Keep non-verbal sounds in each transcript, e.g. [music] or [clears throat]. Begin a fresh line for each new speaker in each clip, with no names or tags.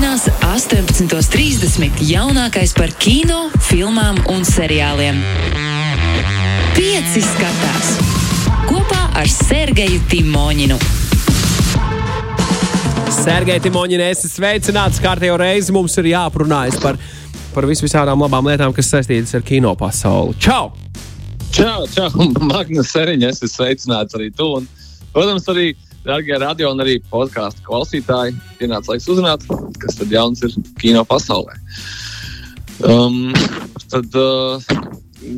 Sestdienās, 18.30. jaunākais par kino, filmām un seriāliem. Pieci skatās kopā ar Sergeju Timoņinu.
Sergei Timoņina, esi sveicināts. Kārtējo reizi mums ir jāprunājas par, par vis visādām labām lietām, kas saistītas ar kino pasauli. Čau!
Čau, čau, Magnus Seriņš, es esmu sveicināts arī tu. Un, protams, arī, darbie radio un arī podkāstu klausītāji, pienāca laiks uzzināt, kas tad jauns ir kino pasaulē. Um, tad uh,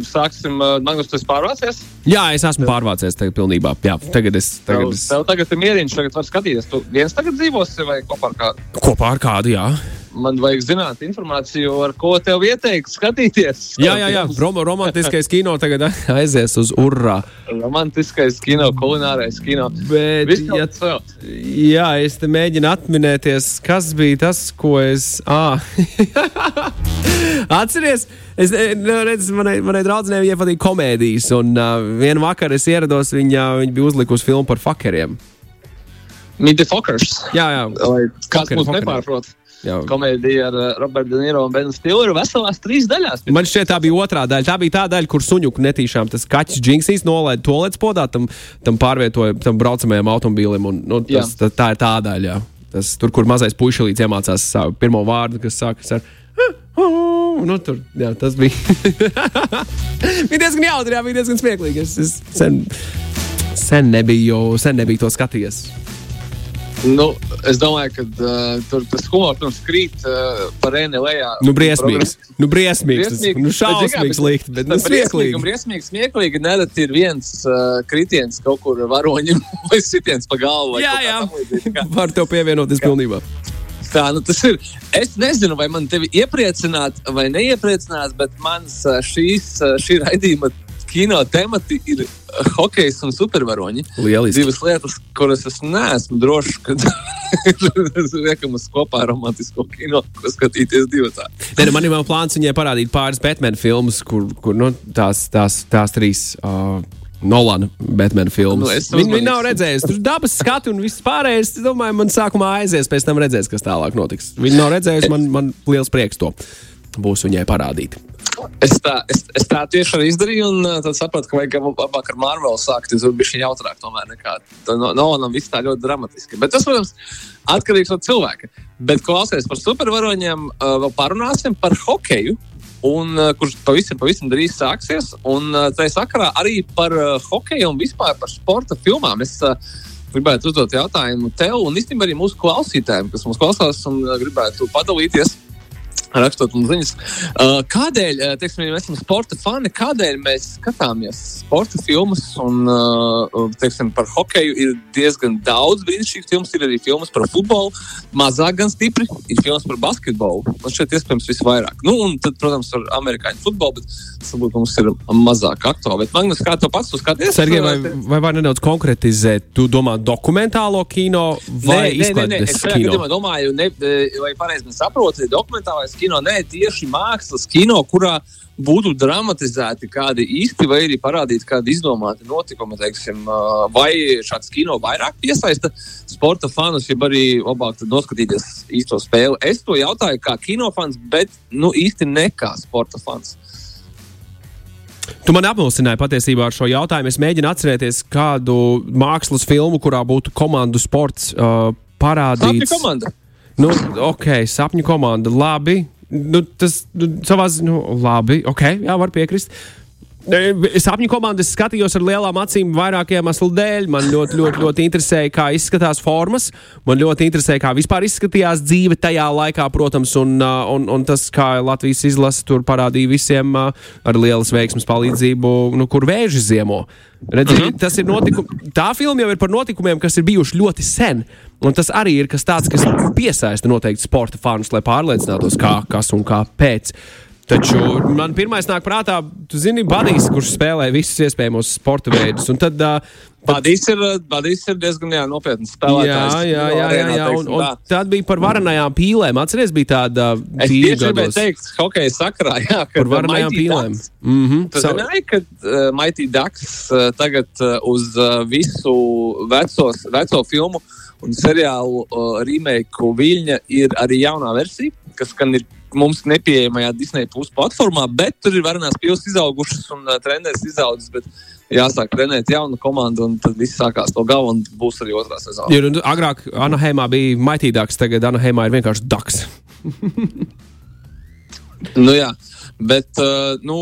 sāksim, uh, Magnus, tu esi pārvācies?
Jā, es esmu pārvācies tagad pilnībā. Jā, tagad es. Tagad
Tev,
es...
tev tagad ir mieriņš, tagad var skatīties. Tu viens tagad dzīvosi vai kopā ar kādu?
Kopā ar kādu, jā.
Man vajag zināt informāciju, ar ko tev ieteikt skatīties.
Jā, jā, jā. Rom romantiskais kino tagad [laughs] aizies uz urā.
Romantiskais kino, kulinārais kino.
Bet,
Viss
ja,
vēl.
jā, es te mēģinu atminēties, kas bija tas, ko es. À. [laughs] Atceries, es redzu, manai, manai draudzenei viņai patīk komēdijas, un uh, vienā vakarā es ierados, viņa, viņa bija uzlikusi filmu par fakeriem.
Fockers.
Jā, jā.
Lai kāds
Fokeri,
mums
fokeri.
nepārprot.
Jā.
Komēdija ar uh, Robertu De Niro un Benu Stilleru veselās trīs daļās.
Man šķiet, tā bija otrā daļa. Tā bija tā daļa, kur suņuku netīšām tas kaķis džinksīs nolaida to līdz podā, tam, tam pārvietoja tam braucamajam automobīlim. Un, nu, tas, tā, tā ir tā daļa. Jā. Tas, tur, kur mazais puišelīts iemācās savu pirmo vārdu, kas sākas ar. Nu, tur, jā, tas bija. [laughs] bija diezgan jautri, jā, bija diezgan smieklīgi. Es, es sen, sen, nebiju, sen nebiju to skatījies.
Nu, es domāju, ka uh, tur tas humors protams, krīt uh, par ēni lejā.
Nu, briesmīgs. Nu, briesmīgs. Tas, nu, šausmīgs likt, bet nu, smieklīgi.
Briesmīgi, smieklīgi. Nereti ir viens uh, kritiens kaut kur varoņam [laughs] vai sitiens pa galvu.
Jā, jā.
līdzīga.
Varu tev pievienoties pilnībā.
Tā nu, tas ir. Es nezinu, vai man tevi iepriecināt vai neiepriecināt, bet mans šīs, šī raidījuma kino temati ir ā, hokejs un supervaroņi.
Lieliski.
Divas lietas, kuras es neesmu drošs, ka [laughs] liekamas kopā romantisko kino, ko skatīties divi tā.
Nē, nu, man ir plāns viņai parādīt pāris Batman filmas, kur, kur nu, tās, tās, tās trīs. Uh, Nolana Batman filmas.
Nu, es
Viņa nav redzējusi. Tur dabas skatu un viss pārējais. Es domāju, man sākumā aizies, pēc tam redzēs, kas tālāk notiks. Viņa nav redzējusi, man, man liels prieks to būs viņai parādīt.
Es tā, es, es tā tieši arī izdarīju, un uh, tad sapratu, ka vajag labāk ar Marvelu sākt. Tur bija šī jautrāk, tomēr nekā no, Nolanam viss tā ļoti dramatiski. Bet tas, protams, atkarīgs no cilvēka. Bet klausies par supervaroņiem, uh, vēl parunāsim par hokeju. Un, uh, kurš pavisam, pavisam drīz sāksies. Un uh, tā sakarā arī par uh, hokeju un vispār par sporta filmām. Es uh, gribētu uzdot jautājumu tev un īstenībā arī mūsu klausītājiem, kas mūs klausās un uh, gribētu padalīties rakstot mums ziņas. Uh, kādēļ, uh, teiksim, ja mēs esam sporta fani, kādēļ mēs skatāmies sporta filmas un, uh, teiksim, par hokeju ir diezgan daudz brīnišķīgu filmu. Ir arī filmas par futbolu, mazāk gan stipri. Ir filmas par basketbolu. Man šeit iespējams visvairāk. Nu, un tad, protams, ar amerikāņu futbolu, bet tas varbūt mums ir mazāk aktuāli. Bet, Magnus, kā tu pats to skaties?
Sergei, vai, vai var nedaudz konkretizēt? Tu domā dokumentālo kino vai izklaides
Es šajā
kino?
gadījumā domāju, ne, e, vai pareizi saprotu, dokumentālais kino, nē, tieši mākslas kino, kurā būtu dramatizēti kādi īsti vai arī parādīti kādi izdomāti notikumi, teiksim, vai šāds kino vairāk piesaista sporta fanus, ja arī labāk noskatīties īsto spēli. Es to jautāju kā kinofans, bet nu, īsti ne kā sporta fans.
Tu man apmulsināji patiesībā ar šo jautājumu. Es mēģinu atcerēties kādu mākslas filmu, kurā būtu komandu sports uh, parādīts.
komanda.
Nu, ok, sapņu komanda. Labi. Nu, tas nu, savā ziņā, nu, labi. Ok, jā, var piekrist. Sapņu komandas skatījos ar lielām acīm vairāk iemeslu dēļ. Man ļoti, ļoti, ļoti interesēja, kā izskatās formas. Man ļoti interesēja, kā vispār izskatījās dzīve tajā laikā, protams, un, un, un tas, kā Latvijas izlase tur parādīja visiem ar lielas veiksmes palīdzību, nu, kur vēži ziemo. Redzi,
Mhm.
tas ir notikums. Tā filma jau ir par notikumiem, kas ir bijuši ļoti sen. Un tas arī ir kas tāds, kas piesaista noteikti sporta fanus, lai pārliecinātos, kā, kas un kāpēc. Taču man pirmais nāk prātā, tu zini, Badijs, kurš spēlē visus iespējamos sporta veidus. Un tad, uh,
Badīs ir, Badīs ir diezgan jā, nopietns
jā,
spēlētājs.
jā, jā, jā, jā. Un, un
tā.
tad bija par varenajām pīlēm. Atceries, bija tāda
Es
tīra
tieši gribēju teikt, hokeja sakrā, jā,
par varenajām pīlēm. Mm -hmm.
Tu zināji, ka uh, Mighty Ducks uh, tagad uh, uz uh, visu vecos, veco filmu un seriālu uh, remake Viļņa ir arī jaunā versija, kas gan ir mums nepieejamajā Disneja puses platformā, bet tur ir varenās pils izaugušas un uh, treneris izaudzis. Bet jāsāk trenēt jaunu komandu, un tad viss sākās no gala, un būs arī otrā sezona.
Ir, agrāk Anaheimā bija maitīgāks, tagad Anaheimā ir vienkārši daks. [laughs]
nu, jā, bet uh, nu,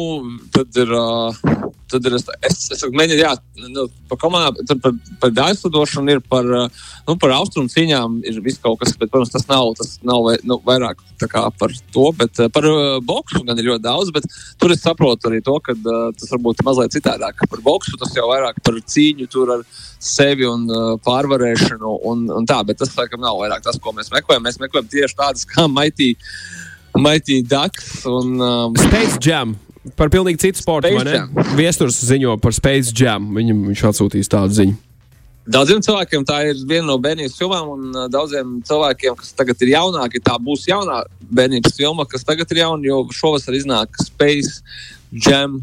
tad ir. Uh, tad ir es, es, mēģinu, jā, nu, par komandām, par, par aizlidošanu ir par, nu, par austrumu cīņām ir viss kaut kas, bet, protams, tas nav, tas nav vai, nu, vairāk kā par to, bet par uh, boksu gan ir ļoti daudz, bet tur es saprotu arī to, ka tas varbūt ir mazliet citādāk. Par boksu tas jau vairāk par cīņu tur ar sevi un pārvarēšanu un, un tā, bet tas, laikam, nav vairāk tas, ko mēs meklējam. Mēs meklējam tieši tādas kā Mighty, Mighty Ducks un um,
Space Jam. Par pilnīgi citu sportu. Viesturs ziņo par Space Jam. Viņam viņš atsūtīs tādu ziņu.
Daudziem cilvēkiem tā ir viena no bērnības filmām, un uh, daudziem cilvēkiem, kas tagad ir jaunāki, tā būs jaunā bērnības filma, kas tagad ir jauna, jo šovasar iznāk Space Jam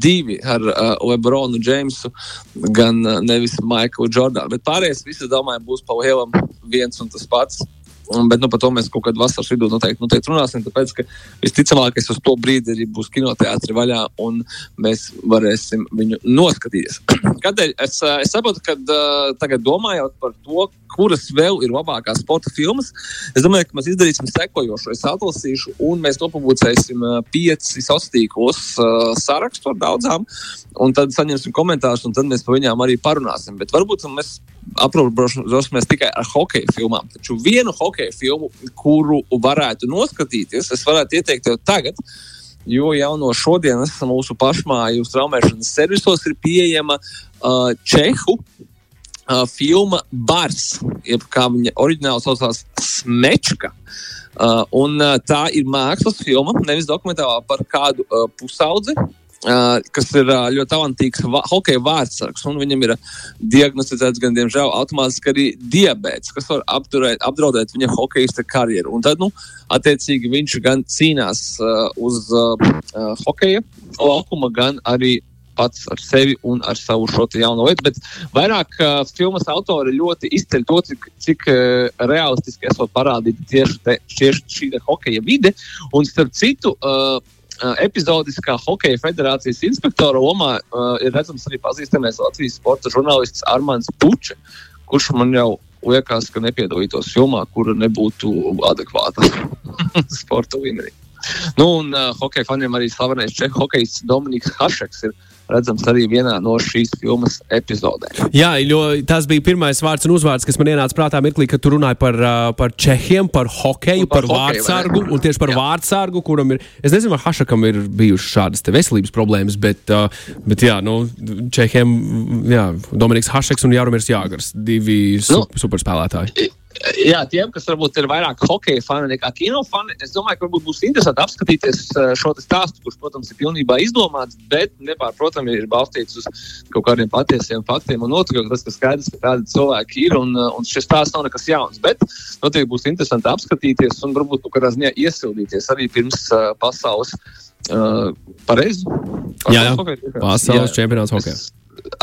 2 ar uh, Lebronu Jamesu, gan uh, nevis Maiklu Jordānu. Bet pārējais, visi, domāju, būs pa lielam viens un tas pats. Bet nu, par to mēs kaut kādā vasaras vidū noteikti, noteikti runāsim. Tāpēc, ka visticamākais uz to brīdi arī būs kinoteātris vaļā un mēs varēsim viņu noskatīties. [clears throat] Kādēļ? Es, es saprotu, ka uh, tagad domājot par to, kuras vēl ir labākās sporta filmas, es domāju, ka mēs izdarīsim sekojošo. Es atlasīšu, un mēs nopublicēsim uh, pieci sastīklos uh, sarakstu ar daudzām, un tad saņemsim komentārus, un tad mēs par viņām arī parunāsim. Bet varbūt mēs aprobežosimies tikai ar hokeja filmām. Taču vienu hokeja filmu, kuru varētu noskatīties, es varētu ieteikt jau tagad. Jo jau no šodienas mūsu pašmāju straumēšanas servisos ir pieejama uh, Čehu uh, filma Bars, jeb kā viņa oriģināli saucās Smečka. Uh, un, uh, tā ir mākslas filma, nevis dokumentālā par kādu uh, pusaudzi, Uh, kas ir ļoti talantīgs hokeja vārdsargs. Viņam ir diagnosticēts gan, diemžēl, automātiski arī diabetes, kas var apturēt, apdraudēt viņa hokeja karjeru. Un tad, nu, attiecīgi, viņš gan cīnās uh, uz uh, hokeja laukuma, gan arī pats ar sevi un ar savu šo jauno lietu. Bet vairāk uh, filmas autori ļoti izceļ to, cik, cik uh, realistiski esot parādīta tieši, te, tieši šī hokeja vide. Un starp citu, uh, epizodiskā hokeja federācijas inspektora lomā uh, ir redzams arī pazīstamais Latvijas sporta žurnālists Armāns Pučs, kurš man jau liekas, ka nepiedalītos filmā, kura nebūtu adekvāta [laughs] sporta līmenī. Nu, un uh, hokeja faniem arī slavenais čehu hokejs Dominiks Hašeks ir redzams arī vienā no šīs filmas epizodēm.
Jā, jo tas bija pirmais vārds un uzvārds, kas man ienāca prātā mirklī, kad tu runāji par, par čehiem, par hokeju, par, par vārdsargu un tieši par jā. vārdsargu, kuram ir, es nezinu, vai Hašakam ir bijušas šādas veselības problēmas, bet, bet jā, nu, čehiem, jā, Dominiks Hašeks un Jārumirs Jāgars, divi nu, superspēlētāji.
Jā, tiem, kas varbūt ir vairāk hokeja fani nekā kino fani, es domāju, ka varbūt būs interesanti apskatīties eh, šo stāstu, kurš, protams, ir pilnībā izdomāts, bet nepārprotami ir balstīts uz kaut kādiem patiesiem faktiem un notikumiem. Tas ir skaidrs, ka tādi cilvēki ir un, eh, un šis stāsts nav nekas jauns. Bet noteikti būs interesanti apskatīties un varbūt kaut kādā ziņā iesildīties arī pirms uh, pasaules. Uh, pareizi?
Jā, jā. Pasaules čempionāts hokeja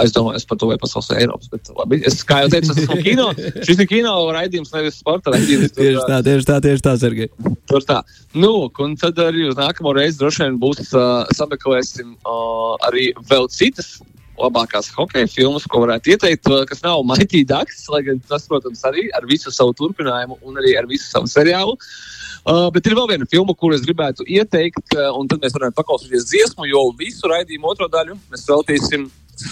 aizdomājos par to, vai pasaules vai Eiropas. Bet, labi, es, kā jau teicu, tas ir kino. Šis ir kino raidījums, nevis sporta raidījums. [laughs]
tieši tā, tieši tā, tieši tā, Sergei.
Tur tā. Nu, un tad arī uz nākamo reizi droši vien būs uh, sameklēsim uh, arī vēl citas labākās hokeja filmas, ko varētu ieteikt, kas nav Mighty Ducks, lai gan tas, protams, arī ar visu savu turpinājumu un arī ar visu savu seriālu. Uh, bet ir vēl viena filma, kuru es gribētu ieteikt, uh, un tad mēs varam paklausīties dziesmu, jo visu raidījumu otro daļu mēs veltīsim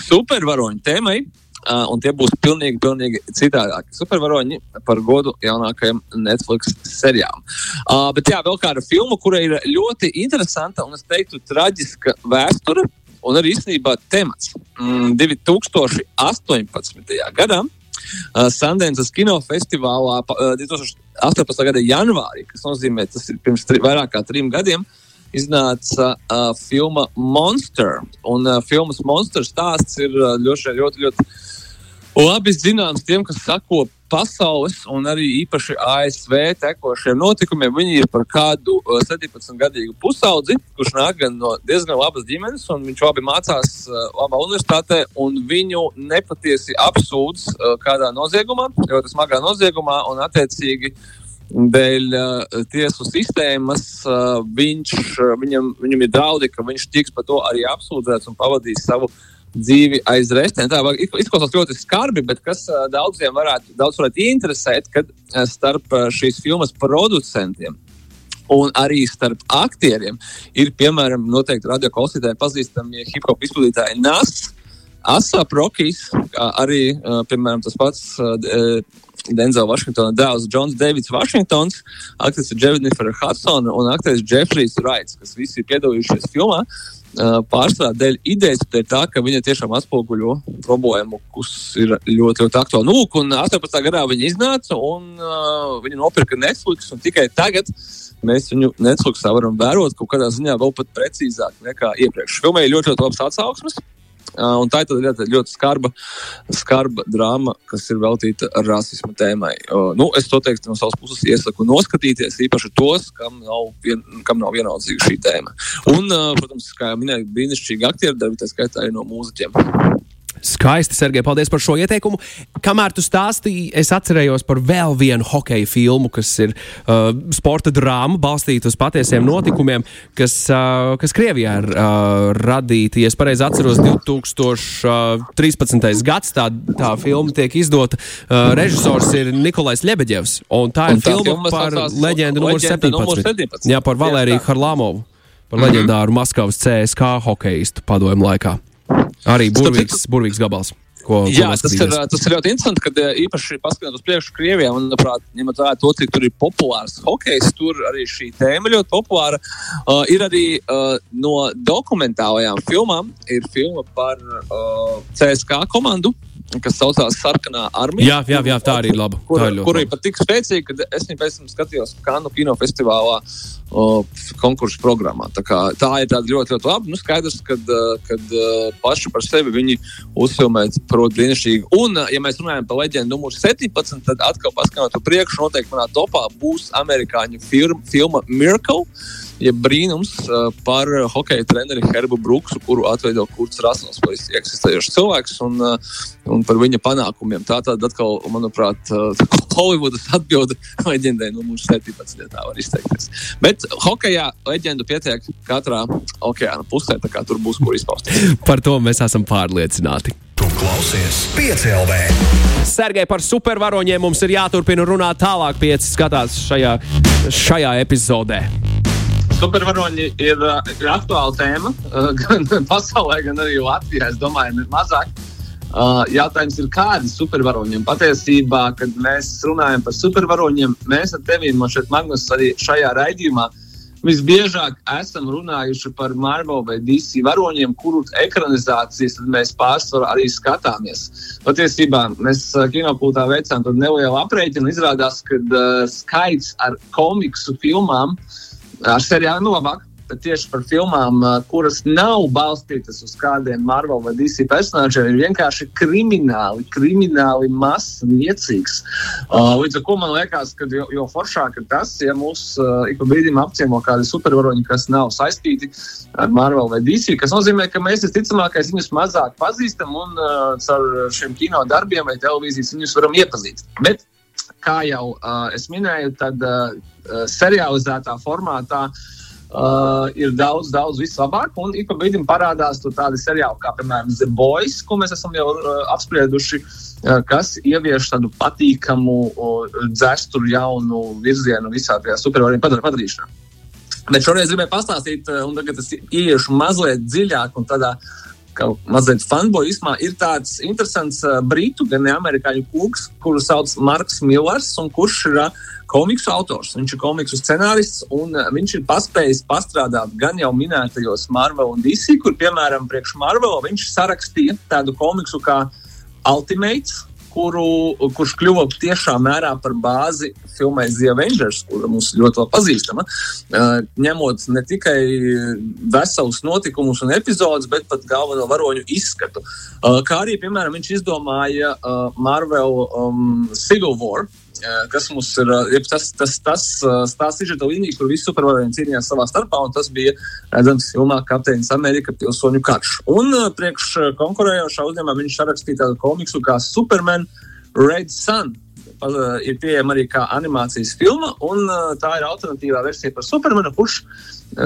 supervaroņu tēmai. Uh, un tie būs pilnīgi, pilnīgi citādāki. Supervaroņi par godu jaunākajam Netflix serijām. Uh, bet jā, vēl kāda filma, kurai ir ļoti interesanta un es teiktu, traģiska vēsture un arī īstenībā temats. Mm, 2018. gadā uh, Sundance kinofestivālā uh, 2018. gada janvārī, kas nozīmē, tas ir pirms tri, vairāk kā trim gadiem, uh, iznāca uh, filma Monster. Un uh, filmas Monster stāsts ir uh, ļoti, ļoti, ļoti labi zināms tiem, kas sako pasaules un arī īpaši ASV tekošiem notikumiem. Viņi ir par kādu uh, 17-gadīgu pusaudzi, kurš nāk no diezgan labas ģimenes, un viņš abi mācās uh, labā universitātē, un viņu nepatiesi apsūdz uh, kādā noziegumā, ļoti smagā noziegumā, un attiecīgi dēļ uh, tiesu sistēmas uh, viņš, uh, viņam, viņam ir draudi, ka viņš tiks par to arī apsūdzēts un pavadīs savu dzīvi aiz restēm. Tā izklausās ļoti skarbi, bet kas uh, daudziem varētu, daudz varētu interesēt, kad uh, starp uh, šīs filmas producentiem. Un arī starp aktieriem ir, piemēram, noteikti radioklausītāji pazīstami hip hop izpildītāji Rokijs, kā arī, piemēram, tas pats Denzela Vašingtona dēls Džons Davids Vašingtons, aktrise Jennifer Hudsona un aktieris Jeffrijs Raits, kas visi ir piedalījušies filmā. Uh, pārsvarā dēļ idejas, dēļ tā, ka viņa tiešām atspoguļo problēmu, kas ir ļoti, ļoti aktuāla. Nu, un 18. gadā viņa iznāca un uh, viņa nopirka Netflix, un tikai tagad mēs viņu Netflixā varam vērot kaut kādā ziņā vēl pat precīzāk nekā iepriekš. Filmai ļoti, ļoti labs atsauksmes. Uh, tā ir ļoti, ļoti skarba, skarba drāma, kas ir veltīta rasisma tēmai. Nu, es to teiktu no savas puses, iesaku noskatīties, īpaši tos, kam nav, vien, kam nav vienaldzīga šī tēma. Un, protams, kā jau minēju, brīnišķīgi aktieri, tā skaitā arī no mūziķiem.
Skaisti, Sergei, paldies par šo ieteikumu. Kamēr tu stāstīji, es atcerējos par vēl vienu hokeja filmu, kas ir uh, sporta drāma, balstīta uz patiesiem notikumiem, kas, uh, kas Krievijā ir uh, radīta. Ja es pareizi atceros, 2013. gads tā, tā filma tiek izdota. Uh, režisors ir Nikolais Lebeģevs, un tā ir un tā filma par leģendu numur 17. Numur 17. Jā, par Valēriju Harlamovu, par -hmm. leģendāru Maskavas CSK hokeistu padomu laikā. Arī burvīgs, burvīgs gabals. Ko,
Jā, ko tas ir, tas ir ļoti interesanti, ka īpaši paskatoties uz priekšu Krievijā, un, manuprāt, ņemot vērā to, cik tur ir populārs hokejs, tur arī šī tēma ļoti populāra. Uh, ir arī uh, no dokumentālajām filmām, ir filma par uh, CSK komandu, kas saucās Sarkanā armija.
Jā, jā, jā tā arī ir laba.
Kur,
ir
kur pat tik spēcīga, ka es viņu pēc tam skatījos Kanu kinofestivālā konkursu programmā. Tā, kā, tā ir ļoti, ļoti labi. Nu, skaidrs, ka paši par sevi viņi uzfilmēt, protams, brīnišķīgi. Un, ja mēs runājam par leģendu numuru 17, tad atkal paskatot priekšu, noteikti manā topā būs amerikāņu firma, filma Miracle ja brīnums par hokeja treneri Herbu Brooksu, kuru atveido Kurts Rasels, kas ir eksistējošs cilvēks, un, un par viņa panākumiem. Tā tad atkal, manuprāt, Holivudas atbilde [laughs] leģendai no mūsu 17. tā var izteikties. Bet hokejā leģendu pietiek katrā okeāna pusē, tā kā tur būs kur izpausties. [laughs]
Par to mēs esam pārliecināti. Tu klausies piecēlē. Sergei par supervaroņiem mums ir jāturpina runāt tālāk, pieci skatās šajā, šajā epizodē
supervaroņi ir, ir aktuāla tēma [laughs] gan pasaulē, gan arī Latvijā. Es domāju, ir mazāk. Uh, jautājums ir, kādi supervaroņi? Patiesībā, kad mēs runājam par supervaroņiem, mēs ar tevi, Mašet Magnus, arī šajā raidījumā visbiežāk esam runājuši par Marvel vai DC varoņiem, kuru ekranizācijas mēs pārsvarā arī skatāmies. Patiesībā mēs kinopūtā veicām nelielu aprēķinu. Izrādās, ka uh, skaits ar komiksu filmām uh, ar labāk. Bet tieši par filmām, kuras nav balstītas uz kādiem Marvel vai DC personāžiem, ir vienkārši krimināli, krimināli mazs, niecīgs. Uh, līdz ar to man liekas, ka jo, jo foršāk ir tas, ja mūs ik pa brīdim apciemo kādi supervaroņi, kas nav saistīti ar Marvel vai DC, kas nozīmē, ka mēs visticamākais viņus mazāk pazīstam un caur šiem kino darbiem vai televīzijas viņus varam iepazīt. Bet kā jau uh, es minēju, tad uh, serializētā formātā uh, ir daudz, daudz vislabāk. Un ik pa brīdim parādās tādi seriāli, kā piemēram The Boys, ko mēs esam jau uh, apsprieduši. Uh, kas ievieš tādu patīkamu, uh, dzēstu, jaunu virzienu visā tajā supervariem padarīšanā. Bet šoreiz gribēju pastāstīt, un tagad es ieiešu mazliet dziļāk un tādā uh, ka mazliet fanboismā ir tāds interesants uh, britu, gan amerikāņu kungs, kuru sauc Marks Millers, un kurš ir uh, komiksu autors. Viņš ir komiksu scenārists, un uh, viņš ir paspējis pastrādāt gan jau minētajos Marvel un DC, kur, piemēram, priekš Marvel viņš sarakstīja tādu komiksu kā Ultimates, kuru, kurš kļuva tiešā mērā par bāzi filmai The Avengers, kura mums ļoti labi pazīstama. Uh, ņemot ne tikai veselus notikumus un epizodus, bet pat galveno varoņu izskatu. Uh, kā arī, piemēram, viņš izdomāja uh, Marvel um, Civil War kas mums ir tas, tas, tas, tā sižeta līnija, kur visi supervaroņi cīnījās savā starpā, un tas bija redzams filmā Kapteinis Amerika pilsoņu karš. Un priekš konkurējošā uzņēmumā viņš sarakstīja tādu komiksu kā Superman Red Sun. Ir pieejama arī kā animācijas filma, un tā ir alternatīvā versija par Supermanu, kurš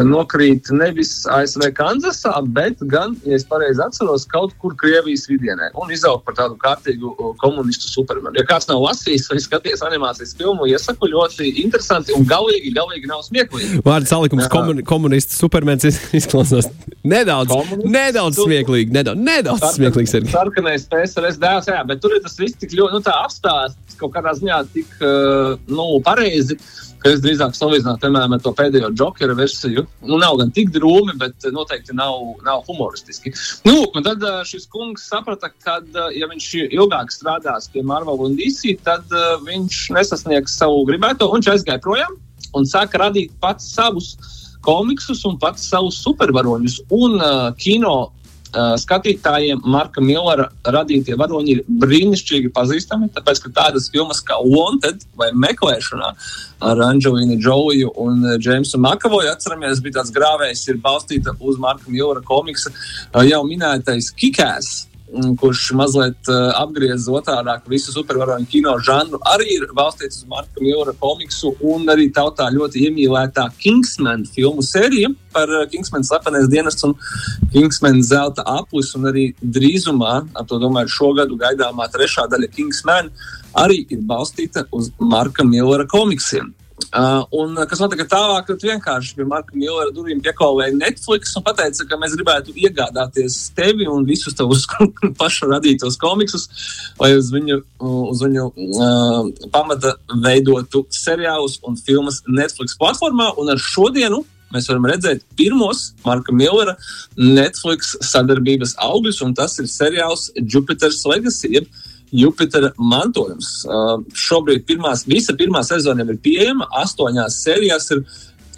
nokrīt nevis ASV Kanzasā, bet gan, ja es pareizi atceros, kaut kur Krievijas vidienē un izaug par tādu kārtīgu komunistu supermenu. Ja kāds nav lasījis vai skaties animācijas filmu, iesaku ļoti interesanti un galīgi, galīgi nav smieklīgi.
Vārds salikums komuni komunists supermens izklausās nedaudz, komunists, nedaudz smieklīgi, nedaudz, nedaudz sarkan, smieklīgs.
Sarkanais PSRS dēls, jā, bet tur ir tas viss tik ļoti, nu tā apstāsts kaut kādā ziņā tik, uh, nu, pareizi ka es drīzāk salīdzinātu piemēram, ar to pēdējo jokera versiju. Nu, nav gan tik drūmi, bet noteikti nav, nav humoristiski. Nu, un tad šis kungs saprata, ka, ja viņš ilgāk strādās pie Marvel un DC, tad viņš nesasniegs savu gribēto, viņš aizgāja projām un sāka radīt pats savus komiksus un pats savus supervaroņus. Un uh, kino Uh, skatītājiem Marka Millera radītie varoņi ir brīnišķīgi pazīstami. Tāpēc, ka tādas filmas kā Wanted vai Meklēšanā ar Anģelīnu Džoliju un Džeimsu Makavoju atceramies, bija tāds grāvējs, ir balstīta uz Marka Millera komiksa uh, jau minētais Kikēs kurš mazliet uh, apgriez otrādi visu supervaroņu kino žanru, arī ir balstīts uz Marka Mjūra komiksu un arī tautā ļoti iemīlētā Kingsman filmu sērija par uh, Kingsman slepenais dienests un Kingsman zelta aplis, un arī drīzumā, ap to domāju, šogad gaidāmā trešā daļa Kingsman arī ir balstīta uz Marka Mjūra komiksiem. Uh, un kas notika tālāk, kad vienkārši pie Marka Millera durvīm piekolēja Netflix un teica, ka mēs gribētu iegādāties tevi un visus tavus [laughs] pašu radītos komiksus, lai uz viņu, uz viņu uh, pamata veidotu seriālus un filmas Netflix platformā. Un ar šodienu mēs varam redzēt pirmos Marka Millera Netflix sadarbības augļus, un tas ir seriāls Jupiter's Legacy. Jeb, Jupitera mantojums. Uh, šobrīd pirmās, visa pirmā sezona ir pieejama, astoņās sērijās ir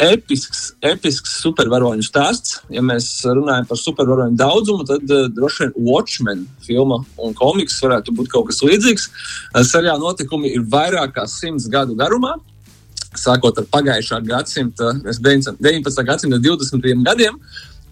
episks, episks supervaroņu stāsts. Ja mēs runājam par supervaroņu daudzumu, tad uh, droši vien Watchmen filma un komiks varētu būt kaut kas līdzīgs. Uh, Seriāla notikumi ir vairāk kā simts gadu garumā. Sākot ar pagājušā gadsimta, 19. gadsimta 20. gadsimtu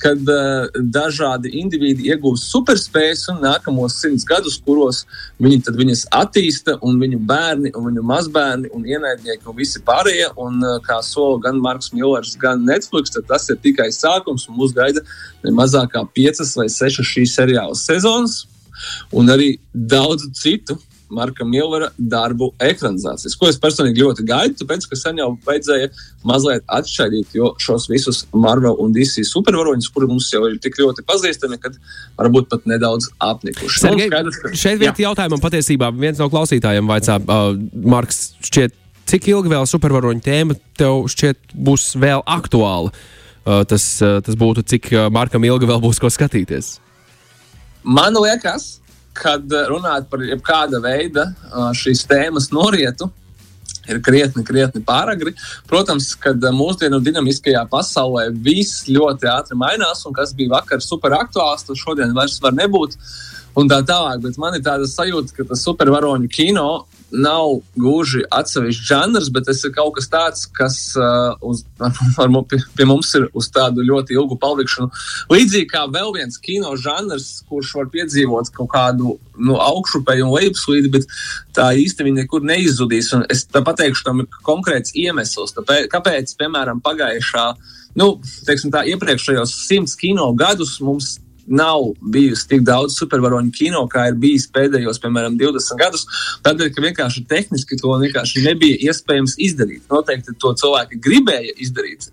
kad uh, dažādi indivīdi iegūst superspējas un nākamos simts gadus, kuros viņi viņas attīsta, un viņu bērni, un viņu mazbērni, un ienaidnieki un visi pārējie. Un, uh, kā sola gan Marks Millers, gan Netflix, tas ir tikai sākums, un mūs gaida ne mazāk kā piecas vai sešas šīs seriāla sezonas, un arī daudz citu Marka Millera darbu ekranizācijas, ko es personīgi ļoti gaidu, tāpēc, ka sen jau vajadzēja mazliet atšķaidīt šos visus Marvel un DC supervaroņus, kuri mums jau ir tik ļoti pazīstami, kad varbūt pat nedaudz apnikuši.
Nu, Sergei, skaidrs, ka, šeit vieta jautājumam patiesībā viens no klausītājiem vaicā, uh, Marks, šķiet, cik ilgi vēl supervaroņu tēma tev šķiet būs vēl aktuāla? Uh, tas, uh, tas būtu, cik Markam ilgi vēl būs ko skatīties.
Man liekas, kad eh, runājot par jebkāda veida eh, šīs tēmas norietu, ir krietni, krietni pāragri. Protams, kad eh, mūsdienu dinamiskajā pasaulē viss ļoti ātri mainās, un kas bija vakar super aktuāls, tas šodien vairs var nebūt. Un tā tālāk, bet man ir tāda sajūta, ka tas supervaroņu kino nav gluži atsevišķs žanrs, bet tas ir kaut kas tāds, kas uh, uz, [laughs] ar, pie, mums ir uz tādu ļoti ilgu palikšanu. Līdzīgi kā vēl viens kino žanrs, kurš var piedzīvot kaut kādu nu, augšupeju un lejupslīdi, bet tā viņi nekur neizzudīs. Un es pateikšu, tam ir konkrēts iemesls, tāpēc, kāpēc, piemēram, pagājušā. Nu, teiksim, tā, iepriekšējos simts kino gadus mums nav bijusi tik daudz supervaroņu kino, kā ir bijis pēdējos, piemēram, 20 gadus. Tādēļ, ka vienkārši tehniski to vienkārši nebija iespējams izdarīt. Noteikti to cilvēki gribēja izdarīt,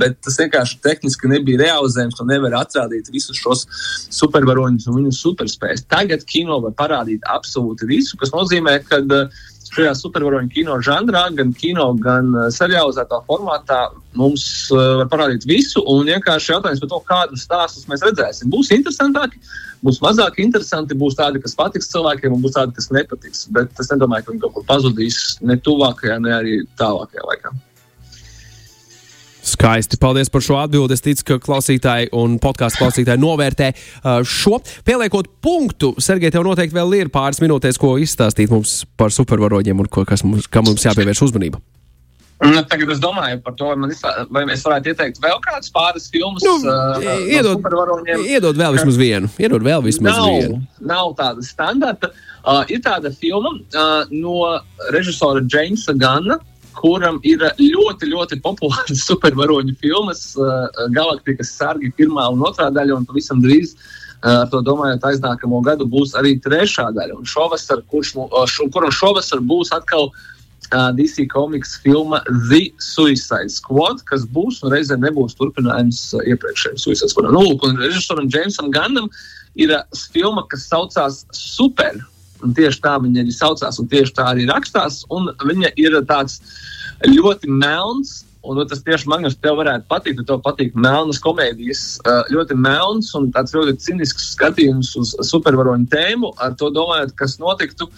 bet tas vienkārši tehniski nebija realizējams un nevar atrādīt visus šos supervaroņus un viņu superspējas. Tagad kino var parādīt absolūti visu, kas nozīmē, ka uh, šajā supervaroņu kino žanrā, gan kino, gan uh, serializētā formātā mums uh, var parādīt visu. Un vienkārši jautājums par to, kādus stāstus mēs redzēsim. Būs interesantāki, būs mazāk interesanti, būs tādi, kas patiks cilvēkiem, un būs tādi, kas nepatiks. Bet es nedomāju, ka viņi kaut kur pazudīs ne tuvākajā, ne arī tālākajā laikā.
Skaisti. Paldies par šo atbildi. Es ticu, ka klausītāji un podkāstu klausītāji novērtē uh, šo. Pieliekot punktu, Sergei, tev noteikti vēl ir pāris minūtes, ko izstāstīt mums par supervaroņiem un ko, kas mums, kam mums jāpievērš uzmanība.
Nu, tagad es domāju par to, izsā, vai es varētu ieteikt vēl kādus pāris filmus.
Nu,
uh,
iedod,
no
iedod vēl vismaz vienu. Iedod vēl vismaz
nav,
vienu.
Nav tāda standarta. Uh, ir tāda filma uh, no režisora Jamesa Gana, kuram ir ļoti, ļoti populāras [laughs] supervaroņu filmas, uh, Galaktikas sargi, pirmā un otrā daļa, un pavisam drīz. Uh, to domājot, aiznākamo gadu būs arī trešā daļa. Un šovasar, kurš, uh, šo, kuram šovasar būs atkal uh, DC komiks filma The Suicide Squad, kas būs un reizē nebūs turpinājums uh, iepriekšējiem Suicide Squad. Nu, un režisoram Jamesam Gannam ir uh, filma, kas saucās Super. Un tieši tā viņa arī saucās, un tieši tā arī rakstās. Viņa ir tāds ļoti melns, un nu, tas tieši man, kas tev varētu patikt, tev patīk melnas komēdijas, ļoti melns un tāds ļoti cinisks skatījums uz supervaroņu tēmu, ar to domājot, kas notiktu.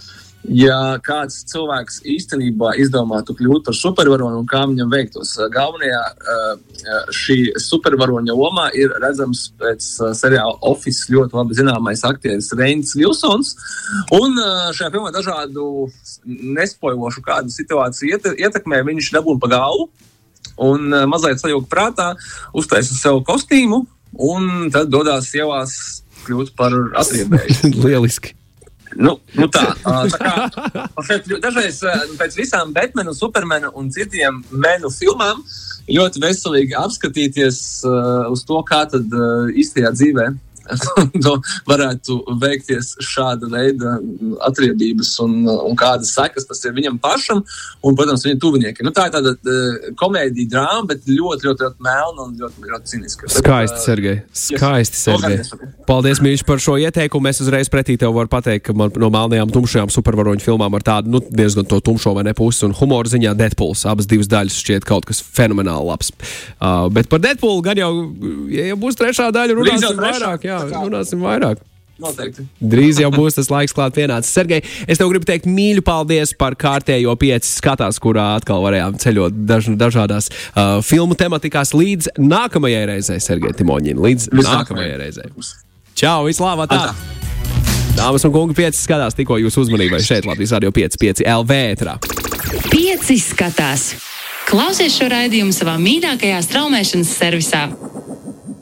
Ja kāds cilvēks īstenībā izdomātu kļūt par supervaroni un kā viņam veiktos, galvenajā šī supervaroņa lomā ir redzams pēc seriāla Office ļoti labi zināmais aktieris Reins Vilsons. Un šajā filmā dažādu nespojošu kādu situāciju ietekmē viņš dabūna pa galvu un mazliet sajūta prātā, uztaisa sev kostīmu un tad dodas ielās kļūt par atriebēju. [laughs]
Lieliski!
Nu, nu tā, [laughs] tā kā dažreiz pēc visām Batmana, Supermana un citiem menu filmām ļoti veselīgi apskatīties uh, uz to, kā tad uh, īstajā dzīvē [laughs] varētu veikties šāda veida atriebības un, un kādas sekas tas ir viņam pašam un, protams, viņa tuviniekiem. Nu, tā ir tāda uh, komēdija drāma, bet ļoti, ļoti, ļoti melna un ļoti, ļoti ciniska.
Skaisti, Sergei. Skaisti, Sergei. Paldies, Mīļš, par šo ieteikumu. Es uzreiz pretī tev varu pateikt, ka man no melnajām, tumšajām supervaroņu filmām ar tādu nu, diezgan to tumšo vai ne pusi un humoru ziņā Deadpools. Abas divas daļas šķiet kaut kas fenomenāli labs. Uh, bet par Deadpoolu gan jau, ja jau būs trešā daļa, runāsim vairāk. Jā, runāsim vairāk.
Noteikti.
Drīz jau būs tas laiks, klāt pienācis. Sergei, es tev gribu teikt mīļu paldies par kārtējo pieci skatās, kurā atkal varējām ceļot daž, dažādās uh, filmu tematikās līdz nākamajai reizei, Sergei Timoņina. Līdz nākamajai reizei. Čau, vislabāk! Tā! Dāmas un kungi, pieci skatās tikko jūsu uzmanībai šeit Latvijas radio 5, 5 LV ētrā.
Pieci skatās! Klausies šo raidījumu savā mīļākajā straumēšanas servisā!